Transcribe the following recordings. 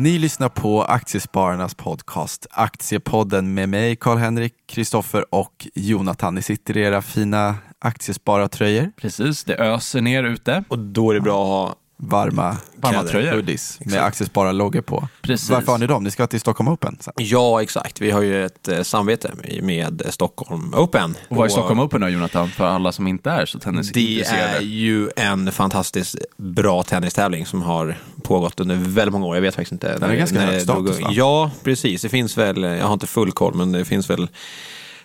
Ni lyssnar på Aktiespararnas podcast Aktiepodden med mig, Karl-Henrik, Kristoffer och Jonathan. Ni sitter i era fina aktiesparartröjor. Precis, det öser ner ute. Och då är det bra att ha Varma, Varma tröjor. hoodies med Aktiesparar-loggor på. Precis. Varför har ni dem? Ni ska till Stockholm Open. sen. Ja, exakt. Vi har ju ett eh, samvete med, med Stockholm Open. Och vad är Stockholm Open då, Jonathan, för alla som inte är så Det tennisintresserade? är ju en fantastiskt bra tennistävling som har pågått under väldigt många år. Jag vet faktiskt inte. Den är ganska hög det status, va? Ja, precis. Det finns väl, jag har inte full koll, men det finns väl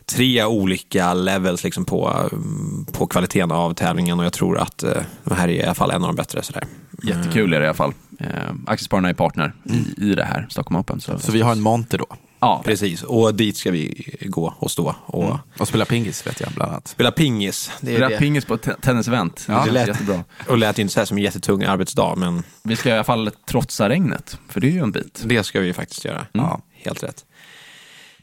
tre olika levels liksom på, mm, på kvaliteten av tävlingen och jag tror att eh, det här är i alla fall en av de bättre. Sådär. Jättekul är det i alla fall. Eh, Aktiespararna är partner i, i det här, Stockholm Open. Så, Så vi har en monter då. ja, Precis, och dit ska vi gå och stå och Och spela pingis vet jag bland annat. spela pingis. Det är Spela det. pingis på ett te- tennisevent. Ja, det lät- jättebra. Och lät inte så här som en jättetung arbetsdag, men Vi ska i alla fall trotsa regnet, för det är ju en bit. det ska vi faktiskt göra. Ja. Helt rätt.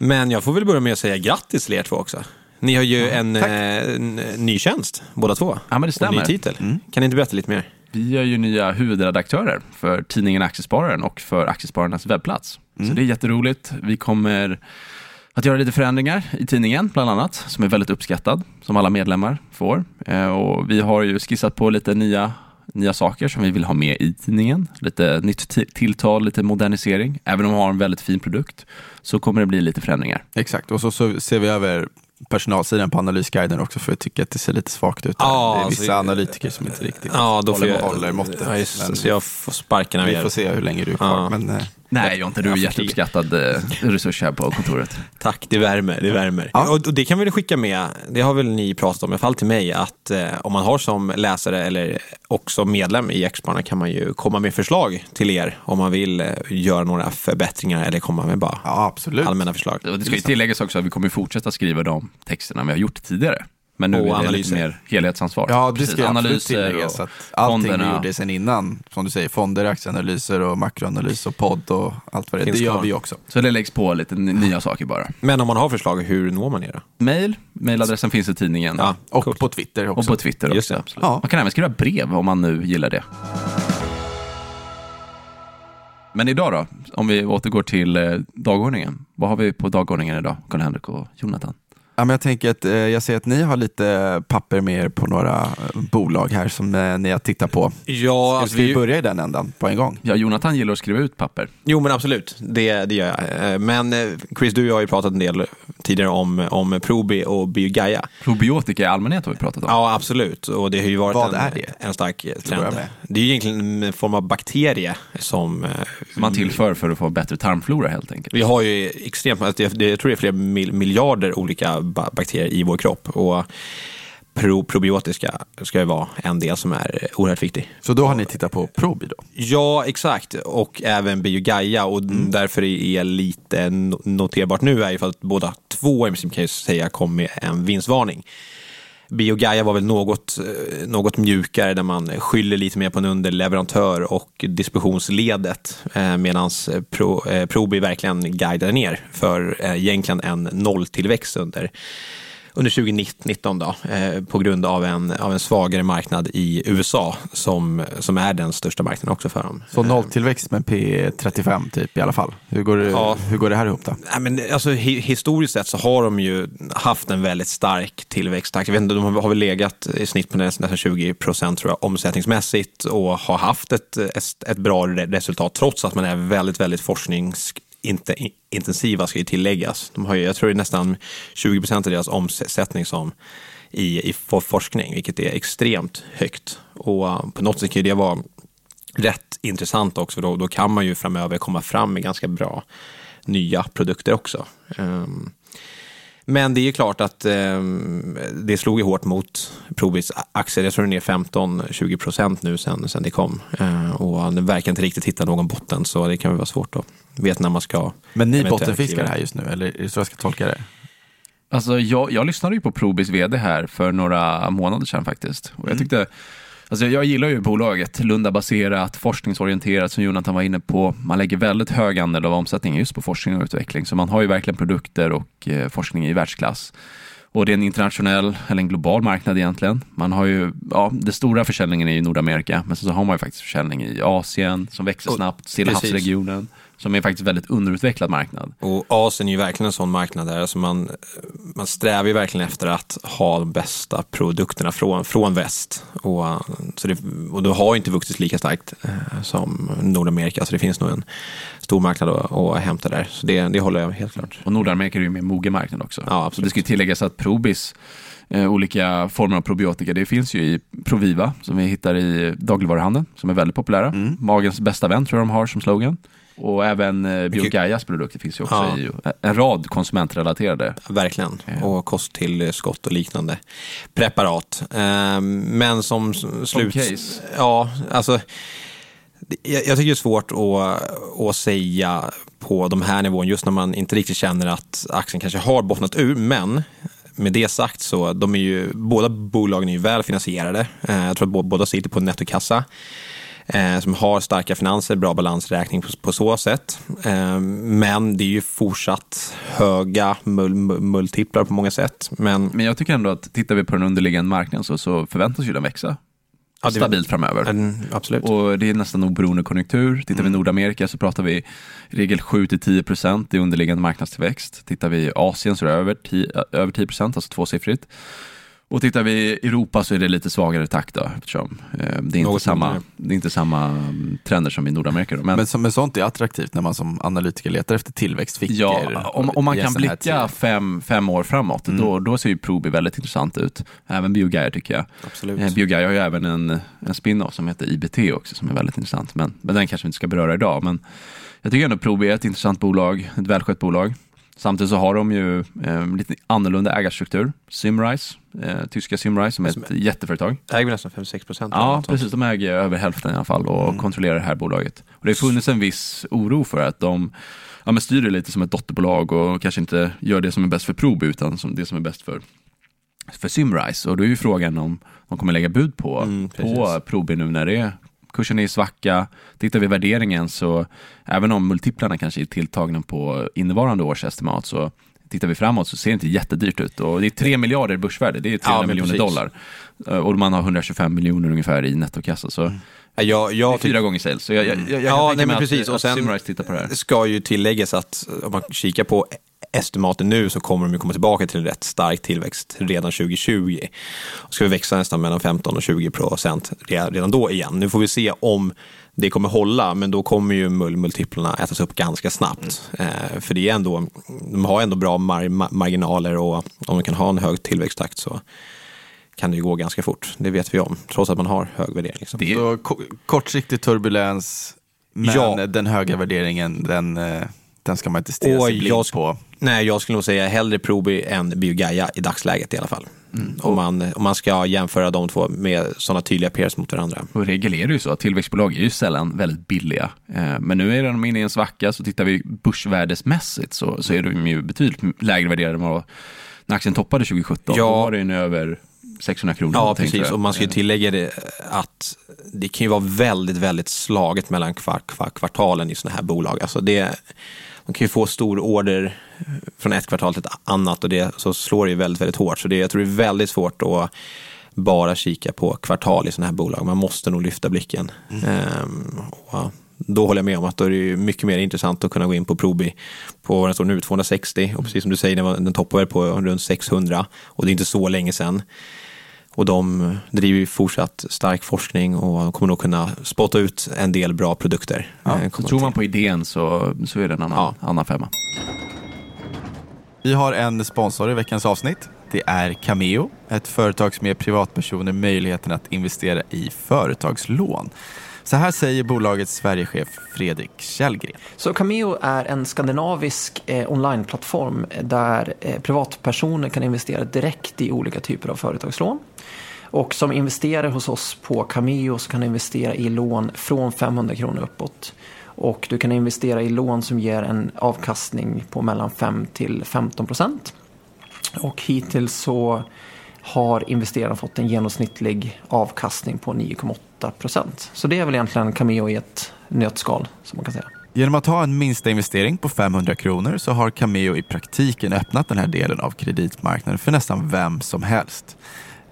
Men jag får väl börja med att säga grattis till er två också. Ni har ju en, tack. eh, en ny tjänst, båda två. Ja, men det Och stämmer. ny titel. Kan ni inte berätta lite mer? Vi är ju nya huvudredaktörer för tidningen Aktiespararen och för Aktiespararnas webbplats. Så det är jätteroligt. Vi kommer att göra lite förändringar i tidningen, bland annat, som är väldigt uppskattad, som alla medlemmar får. Eh, Och vi har ju skissat på lite nya, nya saker som vi vill ha med i tidningen. Lite nytt ti- tilltal, lite modernisering. Även om vi har en väldigt fin produkt så kommer det bli lite förändringar. Exakt, och så, så ser vi över personalsidan på analysguiden också för jag tycker att det ser lite svagt ut. Ja, det är alltså, vissa analytiker som inte riktigt Ja, då får håller, jag, håller måttet. Ja, just. Men så jag får sparken av vi er. får se hur länge du är kvar. Ja. Men, eh, Nej, Jonte, du är Jag jätteuppskattad eh, resurs här på kontoret. Tack, det värmer. Det värmer. Ja. Och, och det kan vi skicka med, det har väl ni pratat om, i alla fall till mig, att eh, om man har som läsare eller också medlem i Exparna kan man ju komma med förslag till er om man vill eh, göra några förbättringar eller komma med bara ja, absolut. allmänna förslag. Och det ska ju tilläggas också att vi kommer fortsätta skriva de texterna vi har gjort tidigare. Men nu Och är det analyser. lite mer helhetsansvar. Ja, det Precis, ska jag absolut analyser tilläggas. och Att allting vi fonderna. gjorde sen innan, som du säger, fonder, aktieanalyser och makroanalys och podd och allt vad det är, det gör vi också. Så det läggs på lite nya saker bara. Men om man har förslag, hur når man er då? Mail, mailadressen finns i tidningen. Ja, Och coolt. på Twitter också. Och på Twitter Just också. det. Absolut. Ja. Man kan även skriva brev om man nu gillar det. Men idag då, om vi återgår till eh, dagordningen. Vad har vi på dagordningen idag, Karl-Henrik och Jonathan? Ja, men jag tänker att eh, jag ser att ni har lite papper med er på några eh, bolag här som eh, ni har tittat på. Ja, Ska alltså vi vi, börja i den ändan på en gång? Ja, Jonathan gillar att skriva ut papper. jo men absolut, det, det gör jag. Eh, Men eh, Chris, du och jag har ju pratat en del tidigare om, om Probi och Biogaia. Probiotika i allmänhet har vi pratat om. Ja, absolut. Och det har ju varit Vad en, är det? en stark trend. med. Det är ju egentligen en form av bakterie som... man tillför för att få bättre tarmflora helt enkelt. Vi har ju extremt, alltså jag tror det är flera mil, miljarder olika bakterier i vår kropp. Och pro, probiotiska ska ju vara en del som är oerhört viktig. Så då har ni tittat på Probi då? Ja, exakt. Och även Biogaia. Och därför är lite no- noterbart nu är ju för att båda två i princip kan jag säga kom med en vinstvarning. Biogaia var väl något, eh, något mjukare där man skyller lite mer på en underleverantör och distributionsledet eh, medan eh, Pro, Probi verkligen guidade ner för egentligen en nolltillväxt under under 2019 då, eh, på grund av en, av en svagare marknad i USA som, som är den största marknaden också för dem. Så nolltillväxt med P35 typ i alla fall. Hur går det, Ja. hur går det här ihop då? Nej, men alltså, hi historiskt sett så har de ju haft en väldigt stark tillväxttakt. Jag vet inte, de har väl legat i snitt på nästan nästan 20 procent tror jag, omsättningsmässigt och har haft ett, ett, ett bra re- resultat trots att man är väldigt, väldigt forsknings inte intensiva ska ju tilläggas. De har ju, jag tror det är nästan 20 procent av deras omsättning som i, i forskning, vilket är extremt högt. Och uh, på något sätt kan ju det vara rätt intressant också, för då, då kan man ju framöver komma fram med ganska bra nya produkter också. Um, men det är ju klart att ehm, det slog ju hårt mot Probis aktier. Jag tror den är 15-20 procent nu sen, sen det kom. Ehm, och den verkar inte riktigt hitta någon botten, så det kan väl vara svårt att veta när man ska... Men ni bottenfiskar här just nu, eller är det så jag ska tolka det? Alltså, jag, jag lyssnade ju på Probis vd här för några månader sedan faktiskt. Och jag tyckte, alltså, jag gillar ju bolaget, Lunda-baserat, forskningsorienterat som Jonathan var inne på. Man lägger väldigt hög andel av omsättningen just på forskning och utveckling. Så man har ju verkligen produkter och eh, forskning i världsklass. Och det är en internationell, eller en global marknad egentligen. Man har ju, ja, det stora försäljningen är i Nordamerika, men så har man ju faktiskt försäljning i Asien som växer snabbt, Stilla havsregionen, som är faktiskt väldigt underutvecklad marknad. Och Asien är ju verkligen en sån marknad där. Alltså man, man strävar ju verkligen efter att ha de bästa produkterna från, från väst. Och, så det, och då har inte vuxit lika starkt eh, som Nordamerika. Så det finns nog en stor marknad att, att hämta där. Så det, det håller jag helt klart. Och Nordamerika är ju en mer mogen marknad också. Ja, absolut. Det ska ju tilläggas att Probis eh, olika former av probiotika. Det finns ju i Proviva som vi hittar i dagligvaruhandeln som är väldigt populära. Mm. Magens bästa vän tror jag de har som slogan. Och även eh, Biogaias produkter finns ju också Ja. i en rad konsumentrelaterade. Verkligen. Ja. Och kosttillskott och liknande preparat. Ehm, Men som slut... case. Ja, alltså. Jag, tycker det är svårt att, att säga på de här nivåerna just när man inte riktigt känner att aktien kanske har bottnat ur. Men med det sagt så de är ju, båda bolagen är ju väl finansierade. Eh, Jag tror att bå- båda sitter på nettokassa. Eh, Som har starka finanser, bra balansräkning på, på så sätt. Eh, Men det är ju fortsatt höga mul, mul, multiplar på många sätt. Men Men jag tycker ändå att tittar vi på den underliggande marknaden så, så förväntas ju den växa Ja, stabilt framöver. Mm, absolut. Och det är nästan oberoende konjunktur. Tittar vi i Nordamerika så pratar vi i regel 7-10% i underliggande marknadstillväxt. Tittar vi Asien så är det över 10, över 10%, alltså tvåsiffrigt. Och tittar vi i Europa så är det lite svagare takt då, eftersom eh, det, är inte samma, mindre. det är inte samma mm, trender som i Nordamerika. Då. Men, Men, som, men sånt är attraktivt när man som analytiker letar efter tillväxtfickor. ja, om, om man kan blicka fem, fem år framåt, då, då ser ju Probi väldigt intressant ut. Även Biogaia tycker jag. absolut. Eh, Biogaia har ju även en, en spin-off som heter IBT också som är väldigt intressant. Men, men den kanske vi inte ska beröra idag. Men jag tycker ändå Probi är ett intressant bolag, ett välskött bolag. Samtidigt så har de ju eh, lite annorlunda ägarstruktur. Simrise, eh, tyska Simrise som är ett jätteföretag. Äger nästan 56 procent. Ja, precis. De äger över hälften i alla fall och kontrollerar det här bolaget. Och det har funnits en viss oro för att de ja, styr det lite som ett dotterbolag och kanske inte gör det som är bäst för Probi utan som det som är bäst för, för Simrise. Och då är ju frågan om de kommer lägga bud på, Mm, på Probi nu när det är kursen är i svacka. Tittar vi värderingen så även om multiplarna kanske är tilltagna på innevarande års estimat så tittar vi framåt så ser det inte jättedyrt ut. Och det är 3 miljarder i börsvärde, det är 300 Ja, miljoner dollar. Eh, Och man har 125 miljoner ungefär i nettokassa. Så Ja, Jag, fyra gånger sales. Så jag, jag, jag, jag Ja, nej, men att, precis. Och att sen- Simrise tittar på det här. det ska ju tilläggas att om man kikar på estimaten nu så kommer de ju komma tillbaka till en rätt stark tillväxt redan 2020. Och ska vi växa nästan mellan 15 och 20 procent redan då igen. Nu får vi se om det kommer hålla, men då kommer ju mul- multiplarna ätas upp ganska snabbt. Eh, för det är ändå, de har ändå bra mar- ma- marginaler och om de kan ha en hög tillväxttakt så kan det ju gå ganska fort. Det vet vi om, trots att man har hög värdering. Liksom. Det är, Så ko- kortsiktig turbulens, men Ja. den höga värderingen, den, eh, den ska man inte stirra Och sig blind på. Nej, jag skulle nog säga hellre Probi än Biogaia i dagsläget i alla fall. Om, man, om man ska jämföra de två med sådana tydliga peers mot varandra. och i regel är det ju så att tillväxtbolag är ju sällan väldigt billiga. Eh, Men nu är de inne i en svacka, så tittar vi börsvärdesmässigt så, så är de ju betydligt lägre värderade än vad när aktien toppade 2017. Ja. Då var det ju nu över 600 kronor. Ja, precis. jag. Och man ska ju Eh, tillägga det att det kan ju vara väldigt, väldigt slaget mellan kvar, kvar, kvartalen i sådana här bolag. Alltså det, man kan ju få stor order från ett kvartal till ett annat och det, så slår det ju väldigt, väldigt hårt. Så det, jag tror det är väldigt svårt att bara kika på kvartal i sådana här bolag. Man måste nog lyfta blicken. Ehm, och då håller jag med om att då är det mycket mer intressant att kunna gå in på Probi på vad den står nu, 260. Och precis som du säger, den, var, den toppar väl på runt 600. Och det är inte så länge sedan. Och de driver ju fortsatt stark forskning och kommer nog kunna spotta ut en del bra produkter. Ja, Eh, så tror man på idén så, så är det en annan, annan femma. Vi har en sponsor i veckans avsnitt. Det är Cameo, ett företag som ger privatpersoner möjligheten att investera i företagslån. Så här säger bolagets Sverigechef Fredrik Källgren. Så Cameo är en skandinavisk eh, onlineplattform där eh, privatpersoner kan investera direkt i olika typer av företagslån. Och som investerare hos oss på Cameo så kan du investera i lån från 500 kronor uppåt. Och du kan investera i lån som ger en avkastning på mellan 5 till 15 procent. Och hittills så har investeraren fått en genomsnittlig avkastning på 9,8 procent. Så det är väl egentligen Cameo i ett nötskal som man kan säga. Genom att ha en minsta investering på 500 kronor så har Cameo i praktiken öppnat den här delen av kreditmarknaden för nästan vem som helst.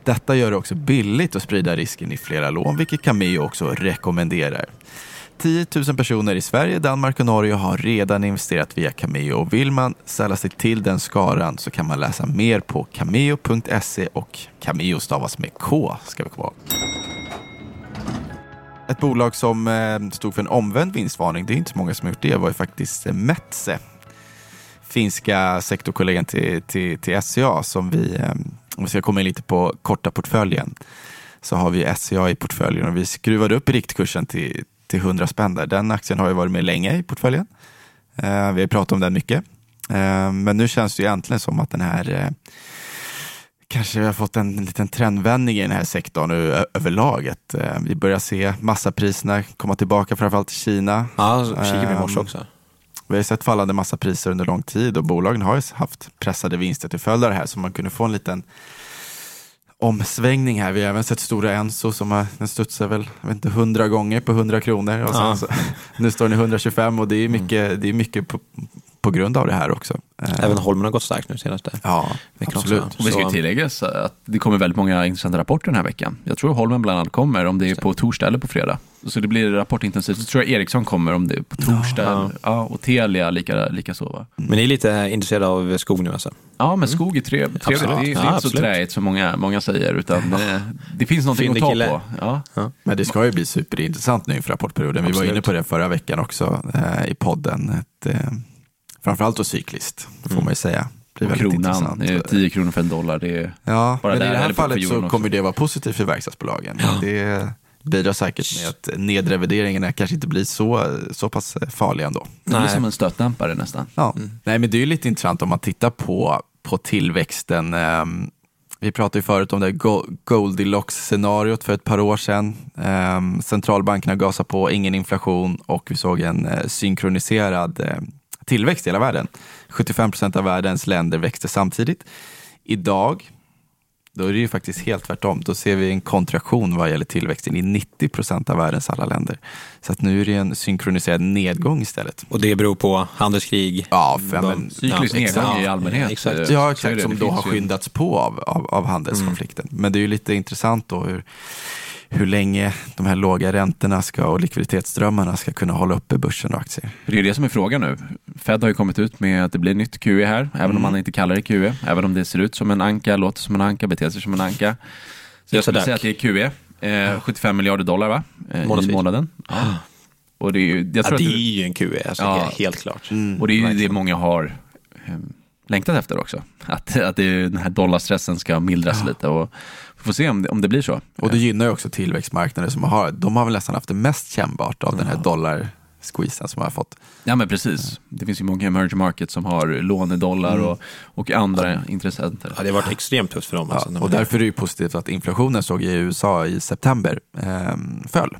Detta gör det också billigt att sprida risken i flera lån, vilket Cameo också rekommenderar. 10 000 personer i Sverige, Danmark och Norge har redan investerat via Cameo och vill man sälla sig till den skaran så kan man läsa mer på cameo.se och Cameo stavas med K ska vi komma ihåg. Ett bolag som eh, stod för en omvänd vinstvarning, det är inte så många som har gjort det, var ju faktiskt Metse. Metsä. Finska sektorkollegan till, till, till SCA som vi, eh, om vi ska komma in lite på korta portföljen, så har vi SCA i portföljen och vi skruvade upp riktkursen till, till 100 spänn där. Den aktien har ju varit med länge i portföljen. Vi har pratat om den mycket. Men nu känns det ju äntligen som att den här kanske har fått en liten trendvändning i den här sektorn överlag. Att, eh, vi börjar se massapriserna komma tillbaka, framförallt i Kina. Ja, kikade vi i morse Ehm, också. Vi har sett fallande massapriser under lång tid och bolagen har ju haft pressade vinster till följd av det här så man kunde få en liten omsvängning här. Vi har även sett Stora Enso som har, den studsar väl jag vet inte, 100 gånger på 100 kronor. Och sen Ja. så, nu står den i 125 och det är mycket, det är mycket på, på grund av det här också. Eh, Även Holmen har gått starkt nu senaste. Ja, veckan absolut. också. Och vi ska ju Så- tilläggas att det kommer väldigt många intressanta rapporter den här veckan. Jag tror Holmen bland annat kommer om det är på torsdag eller på fredag. Så det blir rapportintensivt. Så tror jag Ericsson kommer om det är på torsdag. Ja. Ja, och Telia lika, lika så. Va? Men ni är lite intresserade av skog nu alltså? Ja, men skog är trev, trevligt. Absolut. Det är, är Ja, inte så träigt som många, många säger, utan det, det finns någonting att Fyndig ta kille. på. Ja. Men det ska ju bli superintressant nu inför rapportperioden. Vi var inne på det förra veckan också eh, i podden. Ett, eh, framförallt då cykliskt, får Mm. man ju säga. Det väldigt kronan, är 10 kronor för en dollar. Det är, Ja, Bara men där i det här fallet så kommer det vara positivt för verkstadsbolagen. Det bidrar säkert med att nedrevideringarna kanske inte blir så, så pass farliga ändå. det blir som en stötdämpare nästan. Ja. Nej, men det är ju lite intressant om man tittar på, på tillväxten. Ehm, vi pratade ju förut om det Go- Goldilocks-scenariot för ett par år sedan. Ehm, centralbankerna gasar på, ingen inflation och vi såg en eh, synkroniserad eh, tillväxt i hela världen. 75 procent av världens länder växte samtidigt. Idag, då är det ju faktiskt helt tvärtom. Då ser vi en kontraktion vad gäller tillväxten i 90 procent av världens alla länder. Så att nu är det en synkroniserad nedgång istället. Och det beror på handelskrig? Ja, för, men, Cyklisk Ja, nedgång exakt. i allmänhet. Exakt. Ja, exakt. Som då har skyndats på av, av, av handelskonflikten. Men det är ju lite intressant då hur, hur länge de här låga räntorna ska och likviditetsströmmarna ska kunna hålla uppe börsen och aktier. För det är det som är frågan nu. Fed har ju kommit ut med att det blir nytt QE här, även Mm. om man inte kallar det QE. Även om det ser ut som en anka, låter som en anka, beter sig som en anka. Så jag skulle säga att det är QE. Eh, 75 miljarder dollar va? Eh, I månaden. Ja. Och det är ju, jag Ja, tror det att är ju en QE, alltså, Ja. helt- klart. Och det är ju det många har eh, längtat efter också. Att, att det, är- den här dollarstressen ska mildras lite och vi får se om det, om det blir så. Och det gynnar ju också tillväxtmarknader som har, de har väl nästan haft det mest kännbart av den här dollarsqueezen som har fått. Ja men precis. Det finns ju många emerging markets som har lånedollar Mm. och, och andra intressenter. Ja, det har varit extremt tufft för dem. Ja, Alltså, när och därför är det ju positivt att inflationen såg i USA i september eh, föll.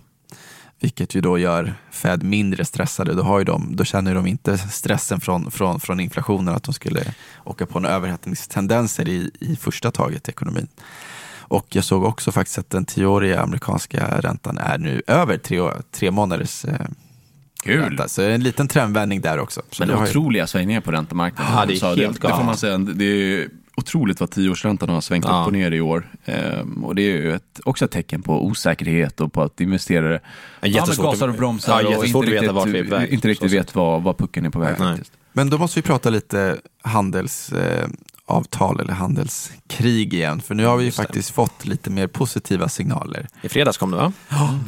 Vilket ju då gör Fed mindre stressade. Då, har ju de, då känner de inte stressen från, från, från inflationen, att de skulle åka på några överhettningstendenser i, i första taget i ekonomin. Och jag såg också faktiskt att den tioåriga amerikanska räntan är nu över tre, tre månaders eh, Kul! ränta. Så en liten trendvändning där också. Så Men är ju- otroliga svängningar på räntemarknaden. Ja, det är helt det, det får galet. man säga. Det är otroligt vad tioårsräntan har svängt Ja. upp och ner i år. Ehm, och det är ju ett, också ett tecken på osäkerhet och på att investerare Ja, gasar och bromsar ja, och inte riktigt, väg, inte riktigt vet vad, vad pucken är på väg. Men då måste vi prata lite handelsavtal eh, avtal eller handelskrig igen. För nu har vi ju det. faktiskt fått lite mer positiva signaler. I fredags kom det va?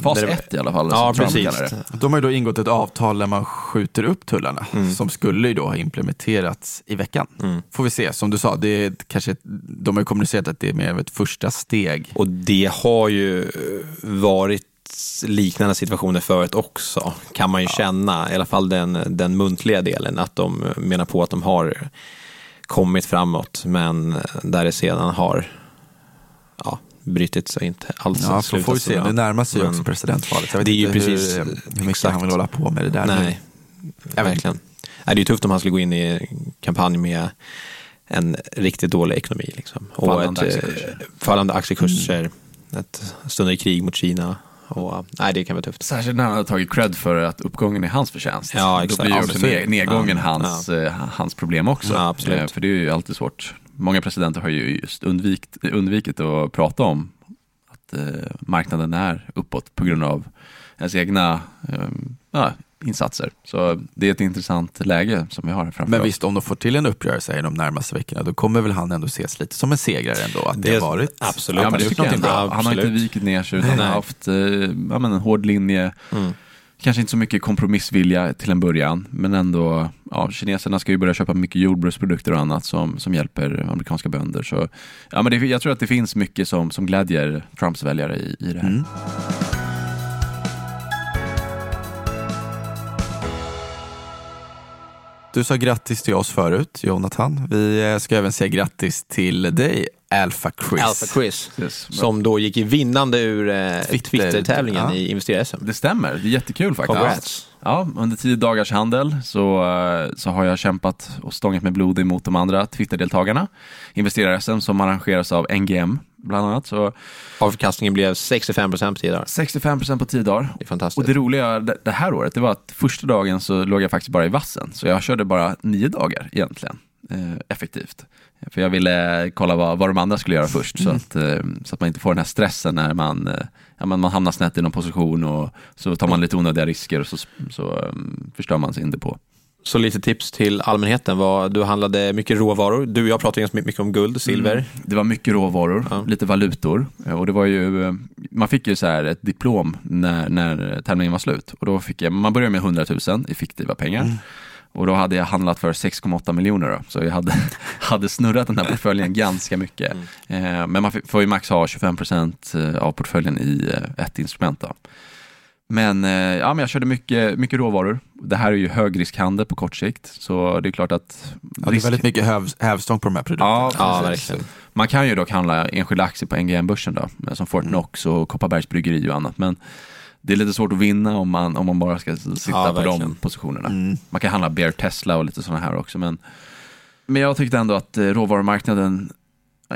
Fas Där det- 1 i alla fall. Ja, precis. De har ju då ingått ett avtal där man skjuter upp tullarna Mm. som skulle ju då ha implementerats i veckan. Mm. Får vi se, som du sa, det är kanske, de har ju kommunicerat att det är mer av ett första steg. Och det har ju varit liknande situationer förut också, kan man ju känna. I alla fall den, den muntliga delen, att de menar på att de har kommit framåt, men där det sedan har ja, brutit sig inte alls. Ja, slutat får vi se. Det närmar sig ju också presidentvalet. Jag vet Det är ju inte precis- hur, hur mycket exakt. han vill hålla på med det där. Nej, ja, verkligen. Nej, det är ju tufft om han skulle gå in i kampanj med en riktigt dålig ekonomi. Liksom. Och Fallande ett, eh, aktiekurser. Fallande aktiekurser, ett stundande krig mot Kina. Och, nej, det kan vara tufft. Särskilt när han har tagit cred för att uppgången är hans förtjänst. Ja, Då exakt. blir ju Ja, också nedgången Ja, hans, eh, hans problem också. Ja, absolut. Eh, För det är ju alltid svårt. Många presidenter har ju just undvikt, undvikit att prata om att eh, marknaden är uppåt på grund av ens egna eh, ja, insatser. Så det är ett intressant läge som vi har framför Men oss. visst, om de får till en uppgörelse i de närmaste veckorna, då kommer väl han ändå ses lite som en segrare ändå. Att det, Det- har varit. absolut. att Ja, men det tycker jag bra. Han har inte vikit ner sig utan har haft eh, ja, men en hård linje. Mm. Kanske inte så mycket kompromissvilja till en början, men ändå, ja, kineserna ska ju börja köpa mycket jordbruksprodukter och annat som, som hjälper amerikanska bönder. Så, ja, men det, jag tror att det finns mycket som, som glädjer Trumps väljare i, i det här. Mm. Du sa grattis till oss förut, Jonathan. Vi eh, ska även säga grattis till dig, Alpha Chris. Alpha Quiz, Yes. som då gick i vinnande ur eh, Twitter- Twitter-tävlingen ja. i Investera-SM. Det stämmer, det är jättekul faktiskt. Congrats. Ja, under tio dagars handel så, eh, så har jag kämpat och stångat med blod emot de andra Twitter-deltagarna. Investerar-SM som arrangeras av NGM bland annat. Så Avkastningen blev 65 procent på tio dagar. 65% på tio dagar. Det är fantastiskt. Och det roliga det det här året, det var att första dagen så låg jag faktiskt bara i vassen. Så jag körde bara nio dagar egentligen, eh, effektivt. För jag ville kolla vad, vad de andra skulle göra först, så, att, eh, så att man inte får den här stressen när man, eh, ja, man, hamnar snett i någon position och så tar man lite onödiga risker och så, så eh, förstör man sin depå. Så lite tips till allmänheten. Vad, du handlade mycket råvaror. Du och jag pratade ganska mycket om guld, silver. Det var mycket råvaror, Ja. lite valutor eh, och det var ju, eh, man fick ju så här ett diplom när, när terminen var slut och då fick jag, man började med 100 000 i fiktiva pengar. Och då hade jag handlat för 6,8 miljoner då. Så jag hade, hade snurrat den här portföljen ganska mycket. Eh, men man får ju max ha 25% av portföljen i ett instrument då. Men, eh, ja, men jag körde mycket, mycket råvaror. Det här är ju högriskhandel på kort sikt. Så det är klart att... Ja, det är väldigt mycket häv, hävstång på de här produkterna. Ja, Ja, verkligen. Man kan ju dock handla enskilda aktier på NGM-börsen då, som Fortnox och Kopparbergs bryggeri och annat. Men det är lite svårt att vinna om man, om man bara ska sitta Ja, på de positionerna. Mm. Man kan handla Bear Tesla och lite sådana här också. Men, men jag tyckte ändå att eh, råvarumarknaden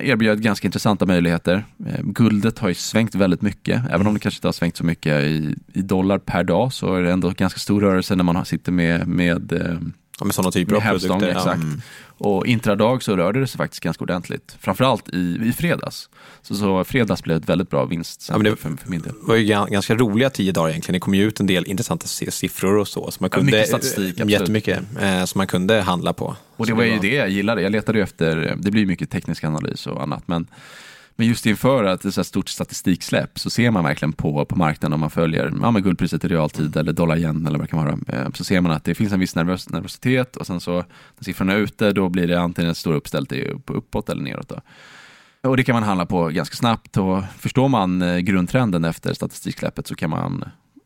erbjöd ganska intressanta möjligheter. Eh, Guldet har ju svängt väldigt mycket, även om det kanske inte har svängt så mycket i, i dollar per dag så är det ändå ganska stor rörelse när man sitter med, med eh, Ja, med sådana typer med av hävstång, produkter. exakt. Mm. Och intradag så rörde det sig faktiskt ganska ordentligt. Framförallt i, i fredags. Så, så fredags blev ett väldigt bra vinst Ja, det- för, för min del. Det var ju gan- ganska roliga tio dagar egentligen. Det kom ju ut en del intressanta siffror och så. så man Ja, kunde, mycket statistik, absolut. Jättemycket, eh, som man kunde handla på. Och det var ju det jag gillade. Jag letade ju efter, det blir mycket teknisk analys och annat. Men, men just inför att det är så stort statistiksläpp så ser man verkligen på, på marknaden om man följer ja, men guldpriset i realtid eller dollar igen eller vad det kan vara. eh, Så ser man att det finns en viss nervös, nervositet och sen så när siffrorna är ute då blir det antingen ett stort uppställt upp- uppåt eller neråt. Då. Och det kan man handla på ganska snabbt och förstår man eh, grundtrenden efter statistiksläppet så kan man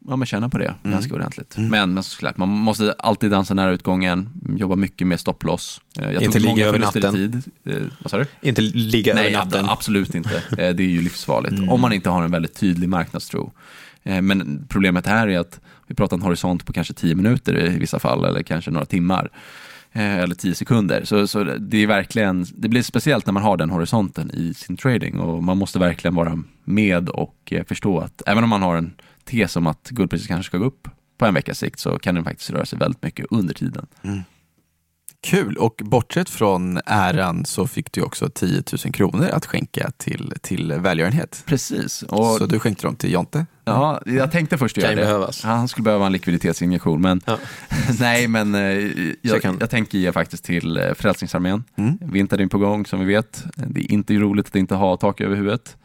ja, men känna på det ganska ordentligt. Men, men såklart, man måste alltid dansa nära utgången, jobba mycket med stopploss. Eh, Jag Inte ligga över natten. tid. Eh, vad sa du? Inte ligga Nej, över natten. ab- absolut inte. Eh, Det är ju livsfarligt. Om man inte har en väldigt tydlig marknadstro. Eh, Men problemet här är att vi pratar en horisont på kanske 10 minuter i vissa fall, eller kanske några timmar. Eller 10 sekunder. Så, så det är verkligen, det blir speciellt när man har den horisonten i sin trading. Och man måste verkligen vara med och förstå att även om man har en tes om att guldpriset kanske ska gå upp på en veckas sikt så kan den faktiskt röra sig väldigt mycket under tiden. Kul, och bortsett från äran så fick du också 10 000 kronor att skänka till, till välgörenhet. Precis. Och Så du skänkte dem till Jonte? Ja, jag tänkte först göra det. behövas. Han skulle behöva en likviditetsinjektion, men Ja. nej, men eh, jag, kan- jag tänker ge faktiskt till eh, Frälsningsarmén. Mm. Vintern är på gång som vi vet. Det är inte roligt att inte ha tak över huvudet.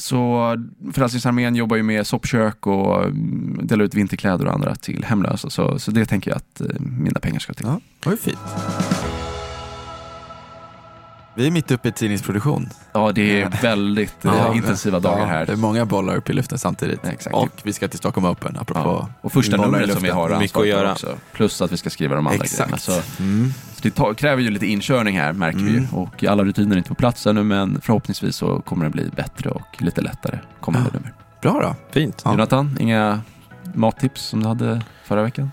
Så Frälsningsarmén jobbar ju med soppkök och mm, delar ut vinterkläder och andra till hemlösa. Så, så det tänker jag att eh, mina pengar ska till. Ja, det var ju fint. Vi är mitt uppe i tidningsproduktion. Ja, det är väldigt eh, Ja, intensiva dagar här. Det är många bollar upp i luften samtidigt. Exakt. Och vi ska till Stockholm Open, apropå Ja. Och första numret som vi har Mycket ansvar att för göra. också. Plus att vi ska skriva de andra grejerna. Exakt. Så, Mm. Så det tar, kräver ju lite inkörning här märker vi ju. Mm. Och alla rutiner är inte på plats ännu men förhoppningsvis så kommer det bli bättre och lite lättare kommande Ja. nummer. Bra då. Fint. Ja. Jonathan, inga mattips som du hade förra veckan?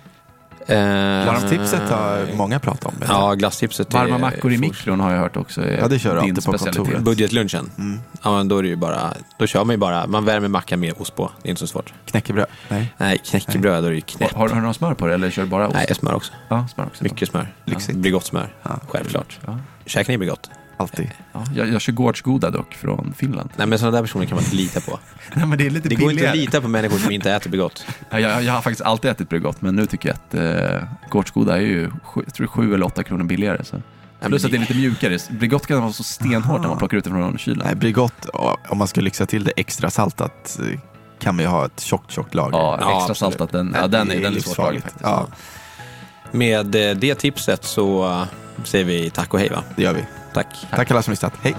Eh, Glasstipset har många pratat om. Ja, glasstipset. är- Varma mackor i mikron har jag hört också är Ja, det kör du alltid på kontoret. Budgetlunchen. Mm. Ja, men då är det ju bara, då kör man ju bara, man värmer mackan med ost på. Det är inte så svårt. Knäckebröd? Nej. Nej, knäckebröd, då är det ju Har, knäppt. har, har du någon smör på det eller kör du bara ost? Nej, smör också. Ja, smör också. Mycket smör. Lyxigt. Bregott smör. Ja. Självklart. Ja. Käkar ni Bregott? Alltid. Ja, jag, jag kör Gårdsgoda dock från Finland. Nej, men sådana där personer kan man inte lita på. Nej, men det är lite Det går inte att lita på människor som inte äter Bregott. Ja, jag, jag har faktiskt alltid ätit Bregott, men nu tycker jag att eh, Gårdsgoda är ju sju, jag tror sju eller åtta kronor billigare. Så. men Plus att det är lite mjukare. Bregott kan vara så stenhårt när man plockar ut det från kylen. Nej, Bregott, om man ska lyxa till det extra saltat eh, kan man ju ha ett tjockt, tjockt lager. Ja, Ja, extra absolut. saltat, den, ja, den, är, den är livsfarligt. svårslagen faktiskt. Ja, Med eh, det tipset så eh, säger vi tack och hej va? det gör vi. Tack. Tack alla som lyssnat. Hej!